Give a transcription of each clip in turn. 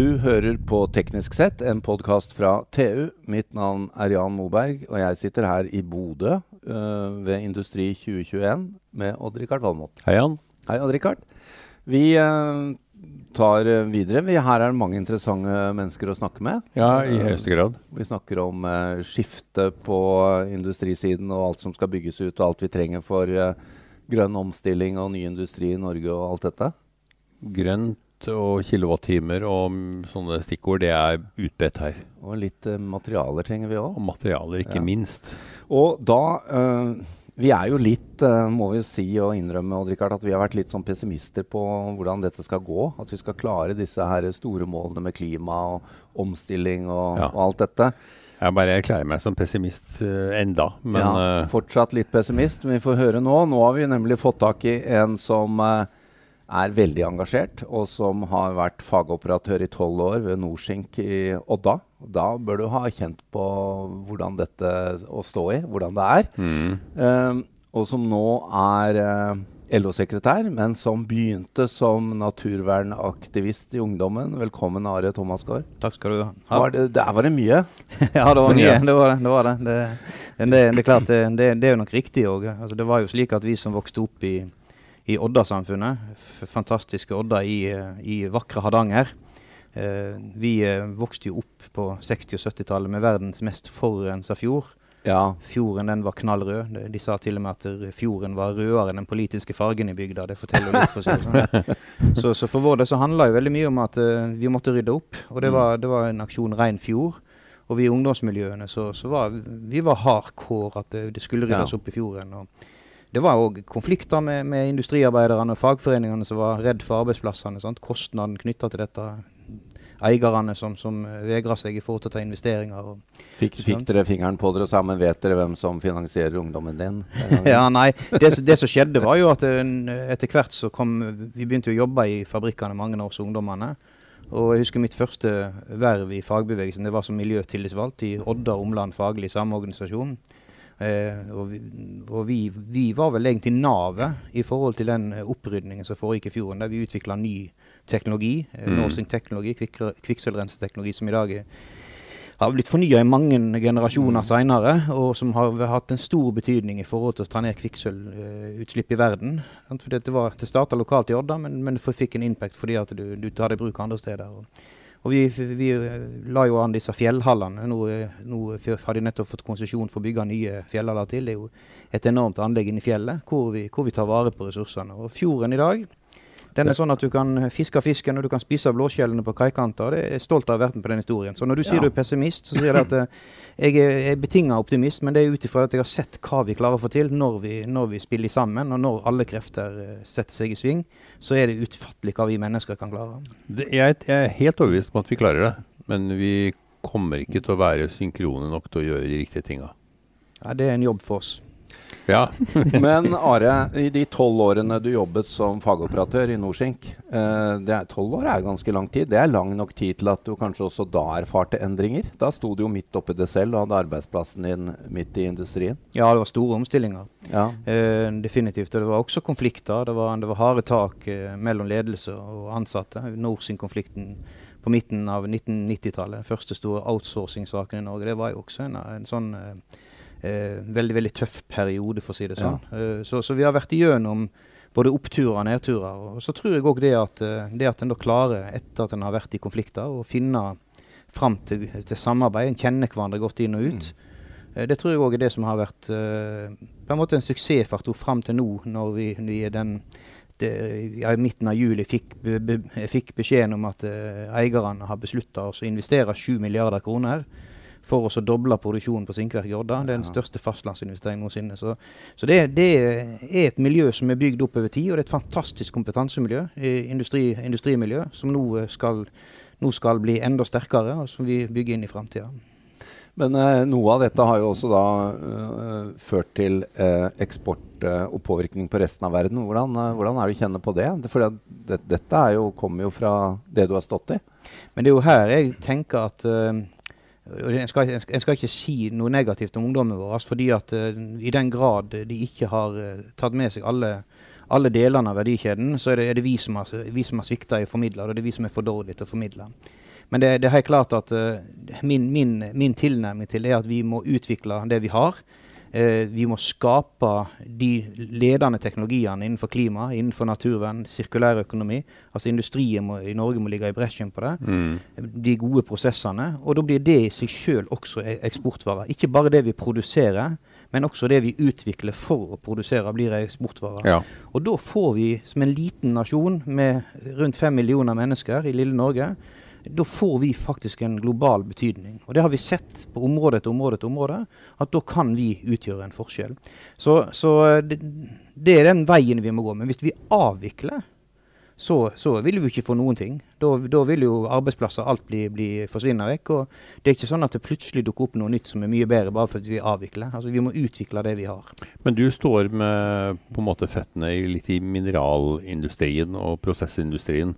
Du hører på Teknisk sett, en podkast fra TU. Mitt navn er Jan Moberg, og jeg sitter her i Bodø uh, ved Industri 2021 med Odd-Rikard Valmot. Hei, Jan. Hei, Odd-Rikard. Vi uh, tar videre. Vi, her er det mange interessante mennesker å snakke med. Ja, i høyeste grad. Vi snakker om uh, skifte på industrisiden og alt som skal bygges ut, og alt vi trenger for grønn omstilling og ny industri i Norge og alt dette. Grønt og kilowattimer og sånne stikkord, det er utbedt her. Og litt uh, materialer trenger vi òg. Og materialer, ikke ja. minst. Og da uh, Vi er jo litt, uh, må vi si og innrømme, Richard, at vi har vært litt sånn pessimister på hvordan dette skal gå. At vi skal klare disse her store målene med klima og omstilling og, ja. og alt dette. Jeg bare erklærer meg som pessimist uh, enda, men ja, Fortsatt litt pessimist, men vi får høre nå. Nå har vi nemlig fått tak i en som uh, er veldig engasjert, og som har vært fagoperatør i tolv år ved Norsink i Odda. Da bør du ha kjent på hvordan dette å stå i, hvordan det er. Mm. Um, og som nå er uh, LO-sekretær, men som begynte som naturvernaktivist i ungdommen. Velkommen, Are Thomasgaard. Takk skal du ha. Var det, der var det mye? ja, det var mye. Det var det. det, var det. det, det, det er klart, det, det, er jo nok riktig òg. Altså, det var jo slik at vi som vokste opp i i Odda-samfunnet. Fantastiske Odda i, i vakre Hardanger. Eh, vi eh, vokste jo opp på 60- og 70-tallet med verdens mest forurensa fjord. Ja. Fjorden den var knallrød. De, de, sa til og med at fjorden var rødere enn den politiske fargen i bygda. Det forteller litt for seg. Sånn. Så, så, for vår del så handla jo veldig mye om at uh, vi måtte rydde opp. Og det mm. var, det var en aksjon Rein fjord. Og vi i ungdomsmiljøene så, så var vi var hardcore at det, det skulle ryddes ja. opp i fjorden. og det var òg konflikter med, med, industriarbeiderne og fagforeningene som var redd for arbeidsplassene. Sant? Kostnaden knytta til dette. Eierne som, som vegra seg i forhold til å ta investeringer. Og, fikk, fikk, dere fingeren på dere sammen? Vet dere hvem som finansierer ungdommen din? ja, nei, det, det, som skjedde, var jo at etter hvert så kom Vi begynte å jobbe i fabrikkene, mange av oss ungdommene. Og jeg husker mitt første verv i fagbevegelsen. Det var som miljøtillitsvalgt i Odda Omland faglig sameorganisasjon. Eh, og, vi, og vi, vi, var vel egentlig navet i forhold til den opprydningen som foregikk i fjorden, der vi utvikla ny teknologi, eh, mm. Norsing-teknologi, kvikksølvrenseteknologi, som i dag har blitt fornya i mange generasjoner mm. seinere, og som har hatt en stor betydning i forhold til å ta ned kvikksølvutslipp i verden. Det, var, det starta lokalt i Odda, men, men det fikk en impact fordi at du, du tar det i bruk andre steder. Og, og vi, vi, la jo an disse fjellhallene. Nå, nå har de nettopp fått konsesjon for å bygge nye fjellhaller til. Det er jo et enormt anlegg inne i fjellet hvor vi, hvor vi tar vare på ressursene. Og fjorden i dag den er sånn at du kan fiske fisken og du kan spise blåskjellene på kaikanter. Jeg er stolt av å ha vært med på den historien. Så når du sier ja. du er pessimist, så sier jeg at uh, jeg er, er betinga optimist, men det er ut ifra at jeg har sett hva vi klarer å få til når vi, når vi spiller sammen, og når alle krefter uh, setter seg i sving. Så er det utfattelig hva vi mennesker kan klare. Det, jeg, jeg, er helt overbevist om at vi klarer det, men vi kommer ikke til å være synkrone nok til å gjøre de riktige tinga. Ja, det er en jobb for oss. Ja. Men Are, i de tolv årene du jobbet som fagoperatør i Norsink eh, Tolv år er ganske lang tid. Det er lang nok tid til at du kanskje også da erfarte endringer? Da sto du jo midt oppi det selv og hadde arbeidsplassen din midt i industrien. Ja, det var store omstillinger. Ja. Eh, definitivt. Det var også konflikter. Det var, det var harde tak eh, mellom ledelse og ansatte. Norsink-konflikten på midten av 1990-tallet. den Første store outsourcing-saken i Norge. Det var jo også en, en sånn eh, veldig veldig tøff periode, for å si det sånn. Ja. Eh, så, så, vi har vært igjennom både oppturer og nedturer. Og så tror jeg òg det at, eh, det at en da klarer, etter at en har vært i konflikter, å finne fram til, til samarbeid, en kjenner hverandre godt inn og ut. Mm. Eh, det tror jeg òg er det som har vært på en måte en suksessfaktor fram til nå, når vi, vi den det, ja, I midten av juli fikk, be, be, fikk beskjeden om at eierne har beslutta å investere 7 milliarder kroner for oss å doble produksjonen på sinkverk i Odda. Det er den største fastlandsinvesteringen noensinne. Så, så det, det, er et miljø som er bygd opp over tid, og det er et fantastisk kompetansemiljø, industri, industrimiljø, som nå skal, nå skal, bli enda sterkere, og som vi bygger inn i framtida. Men eh, noe av dette har jo også da uh, ført til uh, eksport uh, og påvirkning på resten av verden. Hvordan, hvordan er det å kjenne på det? For det, dette jo, kommer jo fra det du har stått i. Men det er jo her jeg tenker at en skal, en skal, ikke si noe negativt om ungdommen vår, fordi at uh, i den grad de ikke har uh, tatt med seg alle, alle, delene av verdikjeden, så er det, er det vi som har, vi svikta i å formidle, og det er vi som er for dårlige til å formidle. Men det, det er helt klart at uh, min, min, min, tilnærming til det er at vi må utvikle det vi har. Uh, vi må skape de ledende teknologiene innenfor klima, innenfor naturvern, sirkulær økonomi. Altså Industrien må, i Norge må ligge i bresjen på det. Mm. De gode prosessene. Og da blir det i seg sjøl også eksportvare. Ikke bare det vi produserer, men også det vi utvikler for å produsere, blir eksportvarer. Ja. Og da får vi, som en liten nasjon med rundt fem millioner mennesker i lille Norge, da får vi faktisk en global betydning. Og det har vi sett på område etter område etter område, at da kan vi utgjøre en forskjell. Så, så det, det, er den veien vi må gå. Men hvis vi avvikler så, så, vil vi ikke få noen ting. Da, da vil jo arbeidsplasser alt bli, bli forsvinne vekk. og Det er ikke sånn at det plutselig dukker opp noe nytt som er mye bedre bare fordi vi avvikler. Altså Vi må utvikle det vi har. Men du står med på en måte føttene litt i mineralindustrien og prosessindustrien.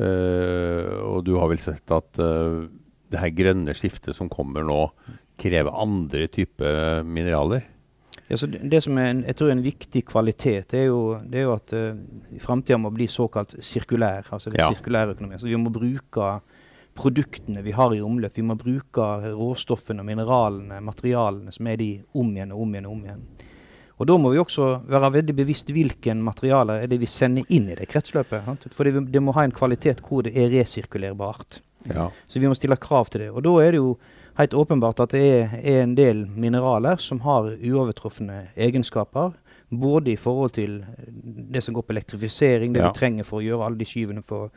Uh, og du har vel sett at uh, det her grønne skiftet som kommer nå, krever andre typer mineraler? Ja, det som er en, jeg tror er en viktig kvalitet, er jo, det er jo at uh, framtida må bli såkalt sirkulær. altså det ja. sirkulærøkonomi. Så vi må bruke produktene vi har i omløp. Vi må bruke råstoffene, mineralene, materialene som er de om igjen og om igjen og om igjen. Og Da må vi også være veldig bevisst hvilke materialer er det vi sender inn i det kretsløpet. Sant? For det, det, må ha en kvalitet hvor det er resirkulerbart. Ja. Så vi må stille krav til det. Og da er det jo helt åpenbart at det er, er en del mineraler som har uovertrufne egenskaper. Både i forhold til det som går på elektrifisering, det ja. vi trenger for å gjøre alle de skyvene for,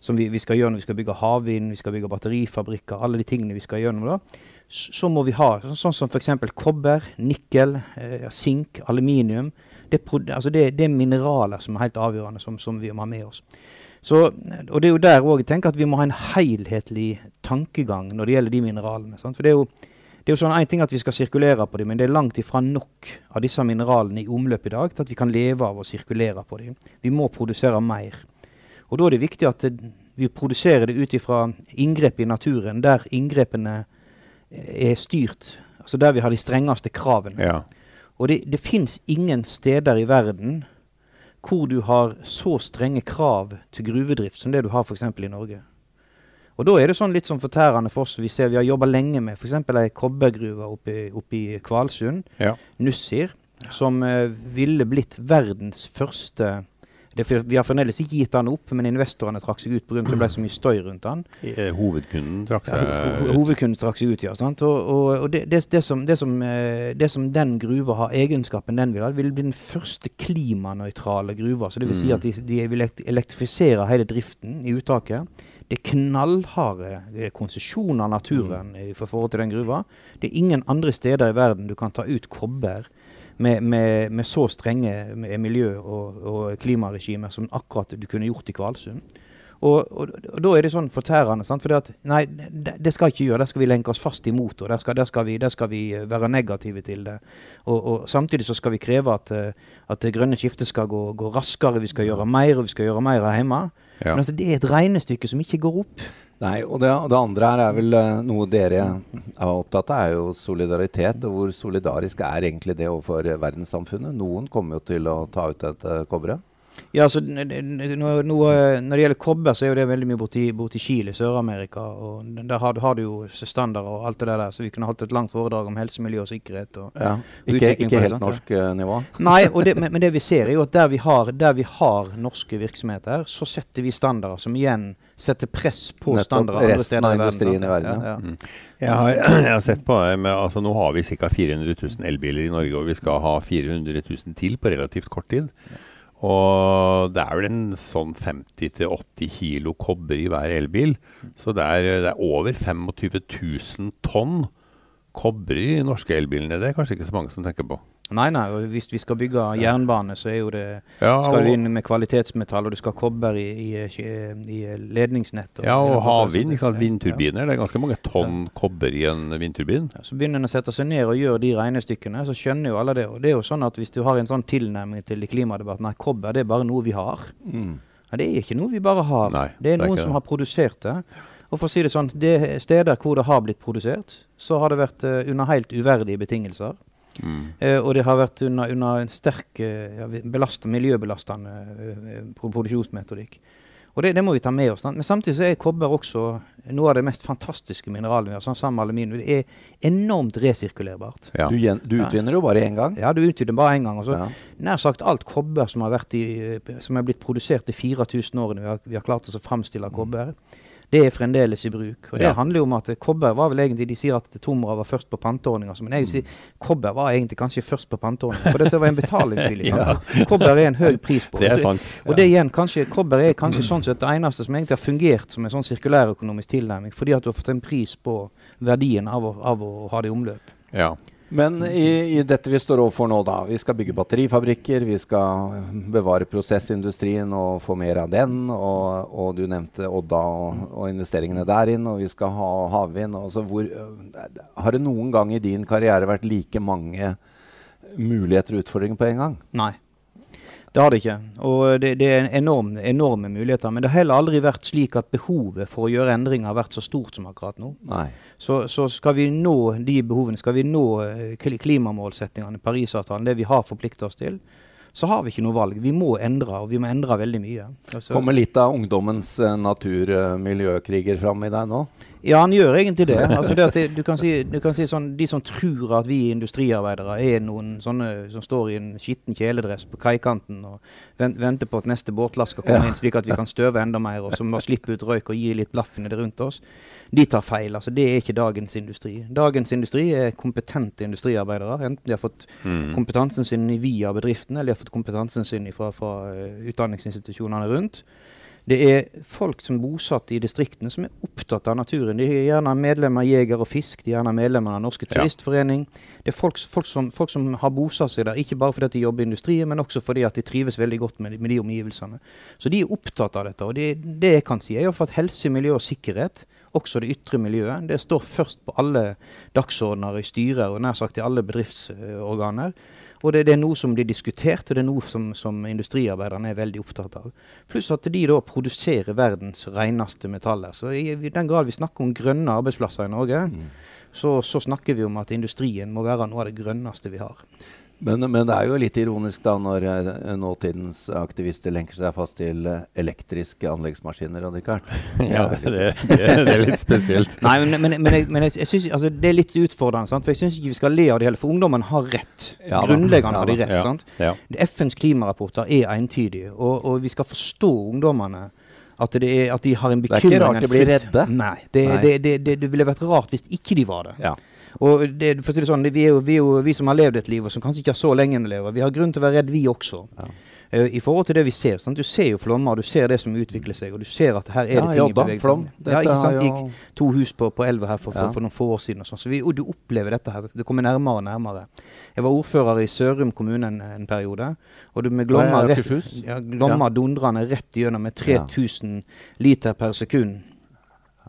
som vi, vi, skal gjøre når vi skal bygge havvind, vi skal bygge batterifabrikker, alle de tingene vi skal gjennom. da, Så må vi ha sånn som f.eks. kobber, nikkel, eh, sink, aluminium. Det, altså det, det, er mineraler som er helt avgjørende, som, som vi må ha med oss. Så, og det er jo der òg jeg tenker at vi må ha en helhetlig tankegang når det gjelder de mineralene. Sant? For det er jo, det er jo sånn en ting at vi skal sirkulere på dem, men det er langt ifra nok av disse mineralene i omløp i dag til at vi kan leve av å sirkulere på dem. Vi må produsere mer. Og da er det viktig at vi produserer det ut ifra inngrep i naturen, der inngrepene er styrt. Altså der vi har de strengeste kravene. Ja. Og det, det fins ingen steder i verden hvor du har så strenge krav til gruvedrift som det du har f.eks. i Norge. Og da er det sånn litt sånn fortærende for oss. Vi ser vi har jobba lenge med f.eks. ei kobbergruve oppe, oppe i Kvalsund, ja. Nussir, som uh, ville blitt verdens første det, vi har fremdeles ikke gitt den opp, men investorene trakk seg ut pga. at det ble så mye støy rundt den. Eh, hovedkunden trakk seg ja, Hovedkunden trakk seg ut, ja. sant? Og, og, og det, det, det, som, som, eh, det, som, den gruva har egenskapen den vil ha, vil bli den første klimanøytrale gruva. Så det vil si mm. at de, de vil elektrifisere hele driften i uttaket. Det er knallharde eh, konsesjoner av naturen i forhold til den gruva. Det er ingen andre steder i verden du kan ta ut kobber med, med, med så strenge miljø- og, og klimaregimer som akkurat du kunne gjort i Kvalsund. Og, og, og, da er det sånn fortærende. sant? For at, nei, det, det, skal ikke gjøre. Der skal vi lenke oss fast i motor. Der skal, der skal, vi, der skal vi, eh, være negative til det. Og, og, Samtidig så skal vi kreve at, eh, at det grønne skiftet skal gå, gå, raskere. Vi skal gjøre mer, og vi skal gjøre mer hjemme. Ja. Men altså, det er et regnestykke som ikke går opp. Nei, og det, det, andre her er vel uh, noe dere er opptatt av, er jo solidaritet. Og hvor solidarisk er egentlig det overfor verdenssamfunnet? Noen kommer jo til å ta ut dette kobberet. Ja, altså, no, Når det gjelder kobber, så er jo det veldig mye borti, borti Chile, Sør-Amerika. og Der har, har, du jo standarder og alt det der, så vi kunne holdt et langt foredrag om helse, miljø og sikkerhet. Og ja. Ikke, ikke helt sant, norsk ja. nivå? Nei, det, men, men, det vi ser er jo at der vi, har, der vi har norske virksomheter, så setter vi standarder som igjen setter press på Nettopp, standarder andre steder i verden. I verden ja. Mm. Jeg, har, jeg, har, sett på det med, altså Nå har vi ca. 400 000 elbiler i Norge, og vi skal ha 400 000 til på relativt kort tid. Og det er vel en sånn 50-80 kilo kobber i hver elbil. Så det er, det er over 25 000 tonn kobber i norske elbilene. Det er kanskje ikke så mange som tenker på. Nei, nei, og hvis vi skal bygge jernbane, så er jo det, ja, skal du inn med kvalitetsmetall, og du skal ha kobber i, i, i ledningsnett. Og, ja, og havvind. Vindturbiner. Det er ganske mange tonn ja. kobber i en vindturbin. Ja, så begynner en å sette seg ned og gjøre de regnestykkene, så skjønner jo alle det. Og det er jo sånn at hvis du har en sånn tilnærming til klimadebatten, nei, kobber det er bare noe vi har. Mm. Nei, det er ikke noe vi bare har. Nei, det er det er noen som det. har produsert det. Og for å si det sånn, det steder hvor det har blitt produsert, så har det vært uh, under helt uverdige betingelser. Mm. Eh, og det har vært under, under en sterk eh, ja, miljøbelastende eh, produksjonsmetodikk. Og det, det, må vi ta med oss. Men samtidig så er kobber også noe av det mest fantastiske mineralene vi har. sånn sammen med aluminium. Det er enormt resirkulerbart. Ja. Du, du, utvinner jo bare én gang? Ja, du utvinner bare én gang. Og så ja. Nær sagt alt kobber som, har vært i, som er blitt produsert i 4000 årene vi har, vi har klart oss å framstille kobber, det er fremdeles i bruk. Og Det ja. handler jo om at kobber var vel egentlig De sier at Tomra var først på panteordninga, men jeg vil si kobber var egentlig kanskje først på panteordninga. For dette var en betalingsvilje. ja. Kobber er en høy pris på. Det er sant. Og det igjen, kanskje, kobber er kanskje sånn sett det eneste som egentlig har fungert som en sånn sirkulærøkonomisk tilnærming, fordi at du har fått en pris på verdien av å, av å ha det i omløp. Ja. Men i, i, dette vi står overfor nå, da. Vi skal bygge batterifabrikker, vi skal bevare prosessindustrien og få mer av den. Og, og du nevnte Odda og, og, investeringene der inn, og vi skal ha havvind. Altså har det noen gang i din karriere vært like mange muligheter og utfordringer på en gang? Nei. Det har det ikke. Og det, det er enorme, enorme muligheter. Men det har heller aldri vært slik at behovet for å gjøre endringer har vært så stort som akkurat nå. Så, så, skal vi nå de behovene, skal vi nå eh, klimamålsettingene, Parisavtalen, det vi har forplikta oss til, så har vi ikke noe valg. Vi må endre, og vi må endre veldig mye. Altså, Kommer litt av ungdommens uh, natur-miljøkriger fram i deg nå? Ja, han gjør egentlig det. Altså det det, du kan si, du kan si sånn, De som tror at vi industriarbeidere er noen sånne som står i en skitten kjeledress på kaikanten og venter på at neste båtlast skal komme ja. inn, slik at vi kan støve enda mer, og så må slippe ut røyk og gi litt blaffen i det rundt oss, de tar feil. altså Det er ikke dagens industri. Dagens industri er kompetente industriarbeidere. Enten de har fått mm. kompetansen sin via bedriften, eller de har fått kompetansen sin fra, fra uh, utdanningsinstitusjonene rundt. Det er folk som er bosatt i distriktene som er opptatt av naturen. De er gjerne medlemmer av Jeger og Fisk, de er gjerne medlemmer av Norske Turistforening. Det er folk, folk, som, folk, som, har bosatt seg der, ikke bare fordi de jobber i industrien, men også fordi at de trives veldig godt med, med de omgivelsene. Så de er opptatt av dette. Og det, det jeg kan si, er at helse, miljø og sikkerhet, også det ytre miljøet, det står først på alle dagsordener i styrer og nær sagt i alle bedriftsorganer. Og det, det, er noe som blir diskutert, og det er noe som, som industriarbeiderne er veldig opptatt av. Pluss at de da produserer verdens reneste metaller. Så i, i den grad vi snakker om grønne arbeidsplasser i Norge, mm. så, så, snakker vi om at industrien må være noe av det grønneste vi har. Men, men, det er jo litt ironisk da når uh, nåtidens aktivister lenker seg fast til uh, elektriske anleggsmaskiner. Richard. ja, det, det, det, er litt spesielt. Nei, men, men, men jeg, jeg, jeg synes, altså, det er litt utfordrende. Sant? For jeg syns ikke vi skal le av det hele. For ungdommen har rett. Ja, Grunnleggende ja, har de rett. Ja, sant? Ja. FNs klimarapporter er entydige. Og, og, vi skal forstå ungdommene. At, er, at, de har en bekymring. Det er ikke rart de blir redde. Nei, det, Nei. det, ville vært rart hvis ikke de var det. Ja. Og det, for å si det sånn, vi, er jo, vi, er jo, vi som har levd et liv, og som kanskje ikke har så lenge å leve, vi har grunn til å være redd, vi også. Ja. Uh, I forhold til det vi ser. Sant? Du ser jo flommer, du ser det som utvikler seg, og du ser at her er det ting i bevegelse. Ja, ikke sant? Det gikk to hus på, på elva her for, for, for, noen få år siden. Og, sånn. så vi, og du opplever dette her. Det kommer nærmere og nærmere. Jeg var ordfører i Sørum kommune en, en periode. Og du med Glomma, rett, ja, glomma dundrende rett gjennom med 3000 liter per sekund Eh,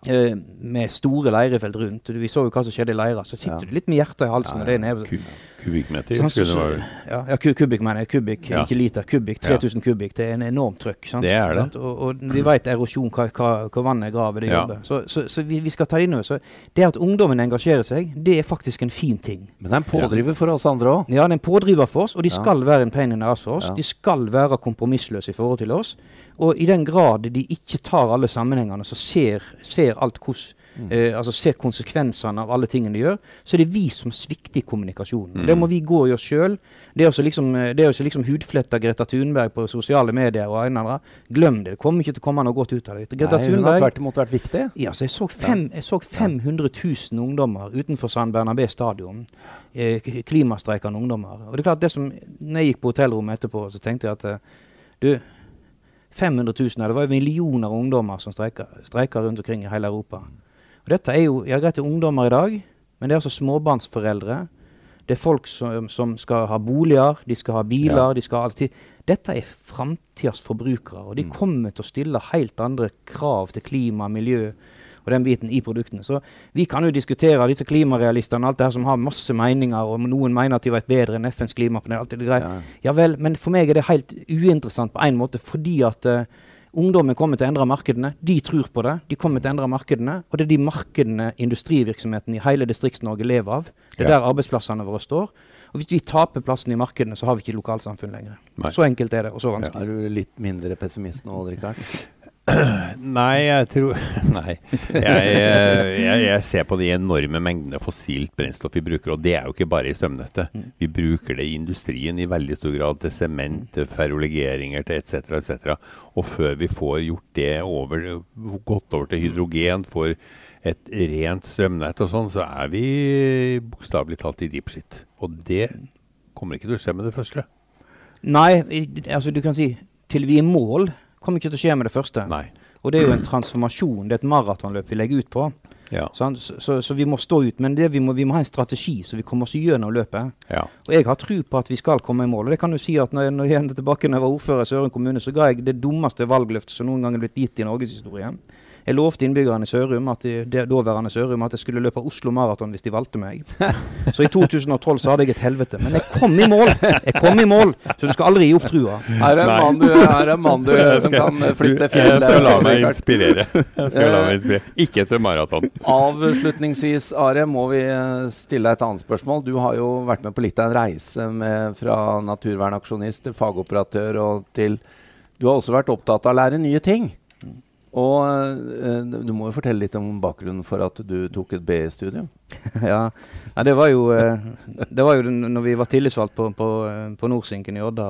med store leirefelt rundt. Vi så jo hva som skjedde i leira. Så sitter ja. du litt med hjertet i halsen. Ja, ja. og det er Kubikkmeter? Sånn, så, så, ja, ja, kubikk mener jeg. Kubikk, ja. ikke liter. Kubikk. 3000 kubikk. Det er en enormt trøkk. Sant? Det er det. Og, og, vi vet erosjon, hva, hva, hva vannet graver det jobber. Så, så, så vi, vi, skal ta det inn over. Så det at ungdommen engasjerer seg, det er faktisk en fin ting. Men det er en pådriver for oss andre òg? Ja, det er en pådriver for oss. Og de skal være en pain in the ass for oss. De skal være kompromissløse i forhold til oss. Og i den grad de ikke tar alle sammenhengene, så ser, ser alt hvordan. Eh, altså ser konsekvensene av alle tingene de gjør, så er det vi som svikter i kommunikasjonen. Mm. Det må vi gå i oss sjøl. Det også liksom, eh, liksom hudflette Greta Thunberg på sosiale medier og en eller annen, Glem det. Det kommer ikke til å komme noe godt ut av det. Greta Nei, Thunberg, hun har tvert imot vært viktig. Ja, så jeg så, fem, jeg så 500 000 ungdommer utenfor San Bernabé stadion. Eh, klimastreikende ungdommer. Og det er klart det som, når jeg gikk på hotellrommet etterpå, så tenkte jeg at eh, du 500 000, det var jo millioner av ungdommer som streiker rundt omkring i hele Europa. Og dette er jo ja, greit, det er ungdommer i dag, men det er altså småbarnsforeldre. Det er folk som, som skal ha boliger, de skal ha biler, ja. de skal ha alltid Dette er framtidas forbrukere, og de mm. kommer til å stille helt andre krav til klima, miljø og den biten i produktene. Så vi kan jo diskutere disse klimarealistene alt det her som har masse meninger, og noen mener at de vet bedre enn FNs klimapanel. alt det greit. Ja. ja vel, men for meg er det helt uinteressant på en måte, fordi at uh, Ungdommen kommer til å endre markedene. De tror på det. De kommer til å endre markedene. Og det er de markedene industrivirksomheten i hele Distrikts-Norge lever av. Det er ja. der arbeidsplassene våre står. Og hvis vi taper plassen i markedene, så har vi ikke lokalsamfunn lenger. Nei. Så enkelt er det, og så vanskelig. Ja. Er du litt mindre pessimist nå, Rikard? Nei, jeg tror Nei. Jeg, jeg, jeg, ser på de enorme mengdene fossilt brennstoff vi bruker, og det er jo ikke bare i strømnettet. Mm. Vi bruker det i industrien i veldig stor grad til sement, til ferrolegeringer, til etc., etc. Og før vi får gjort det over, gått over til hydrogen, får et rent strømnett og sånn, så er vi bokstavelig talt i deep shit. Og det kommer ikke til å skje med det første. Nei, altså du kan si til vi er i mål kommer ikke til å skje med det første. Nei. Og det er jo en transformasjon. Det er et maratonløp vi legger ut på. Ja. Så, så, så, vi må stå ut. Men vi må, vi, må, ha en strategi, så vi kommer oss gjennom løpet. Ja. Og jeg har tro på at vi skal komme i mål. Og det kan du si at når når jeg tilbake når jeg var ordfører i Søren kommune, så ga jeg det dummeste valgløftet som noen gang er blitt gitt i norgeshistorien. Jeg lovte innbyggerne i Sørum, at de, daværende Sørum, at jeg skulle løpe Oslo Maraton hvis de valgte meg. Så i 2012 så hadde jeg et helvete. Men jeg kom i mål! Jeg kom i mål! Så du skal aldri gi opp trua. Her er en mann du, er en mann du som kan flytte fjell. Jeg skal la meg inspirere. Jeg skal la meg inspirere. Ikke til maraton. Avslutningsvis, Are, må vi eh, stille deg et annet spørsmål. Du har jo vært med på litt av en reise med, fra naturvernaksjonist til fagoperatør og til Du har også vært opptatt av å lære nye ting. Og uh, du må jo fortelle litt om bakgrunnen for at du tok et BI-studium. ja. ja, det var jo uh, Det var jo når vi var tillitsvalgt på, på, uh, på Nordsinken i Odda.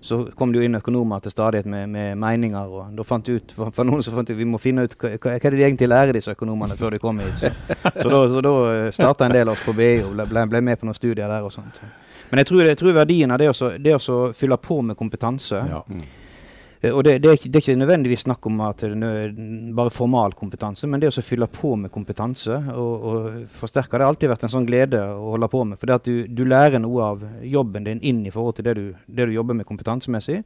så kom det jo inn økonomer til stadighet med, med meninger. og da fant ut, for, for noen så fant ut vi må finne ut hva, hva er det de egentlig lærer, disse økonomene, før de kommer hit. Så, så da, så da starta en del av oss på BI og ble, ble, med på noen studier der. og sånt. Men jeg tror, jeg tror verdien av det å fylle på med kompetanse ja. Eh, og det, det, er ikke, det, er ikke, nødvendigvis snakk om at det er bare formal kompetanse, men det å fylle på med kompetanse og, og forsterke det har alltid vært en sånn glede å holde på med. For det at du, du, lærer noe av jobben din inn i forhold til det du, det du jobber med kompetansemessig.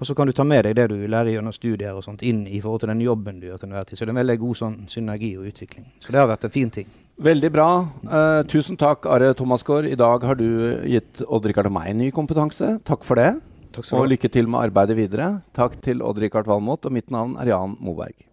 Og så kan du ta med deg det du lærer gjennom studier og sånt inn i forhold til den jobben du gjør til enhver tid. Så det er en veldig god sånn synergi og utvikling. Så det har vært en fin ting. Veldig bra. Uh, tusen takk, Are Thomasgaard. I dag har du gitt Odd-Rikard og meg ny kompetanse. Takk for det og lykke til med arbeidet videre. Takk til Odd-Rikard Valmot, og mitt navn er Jan Moberg.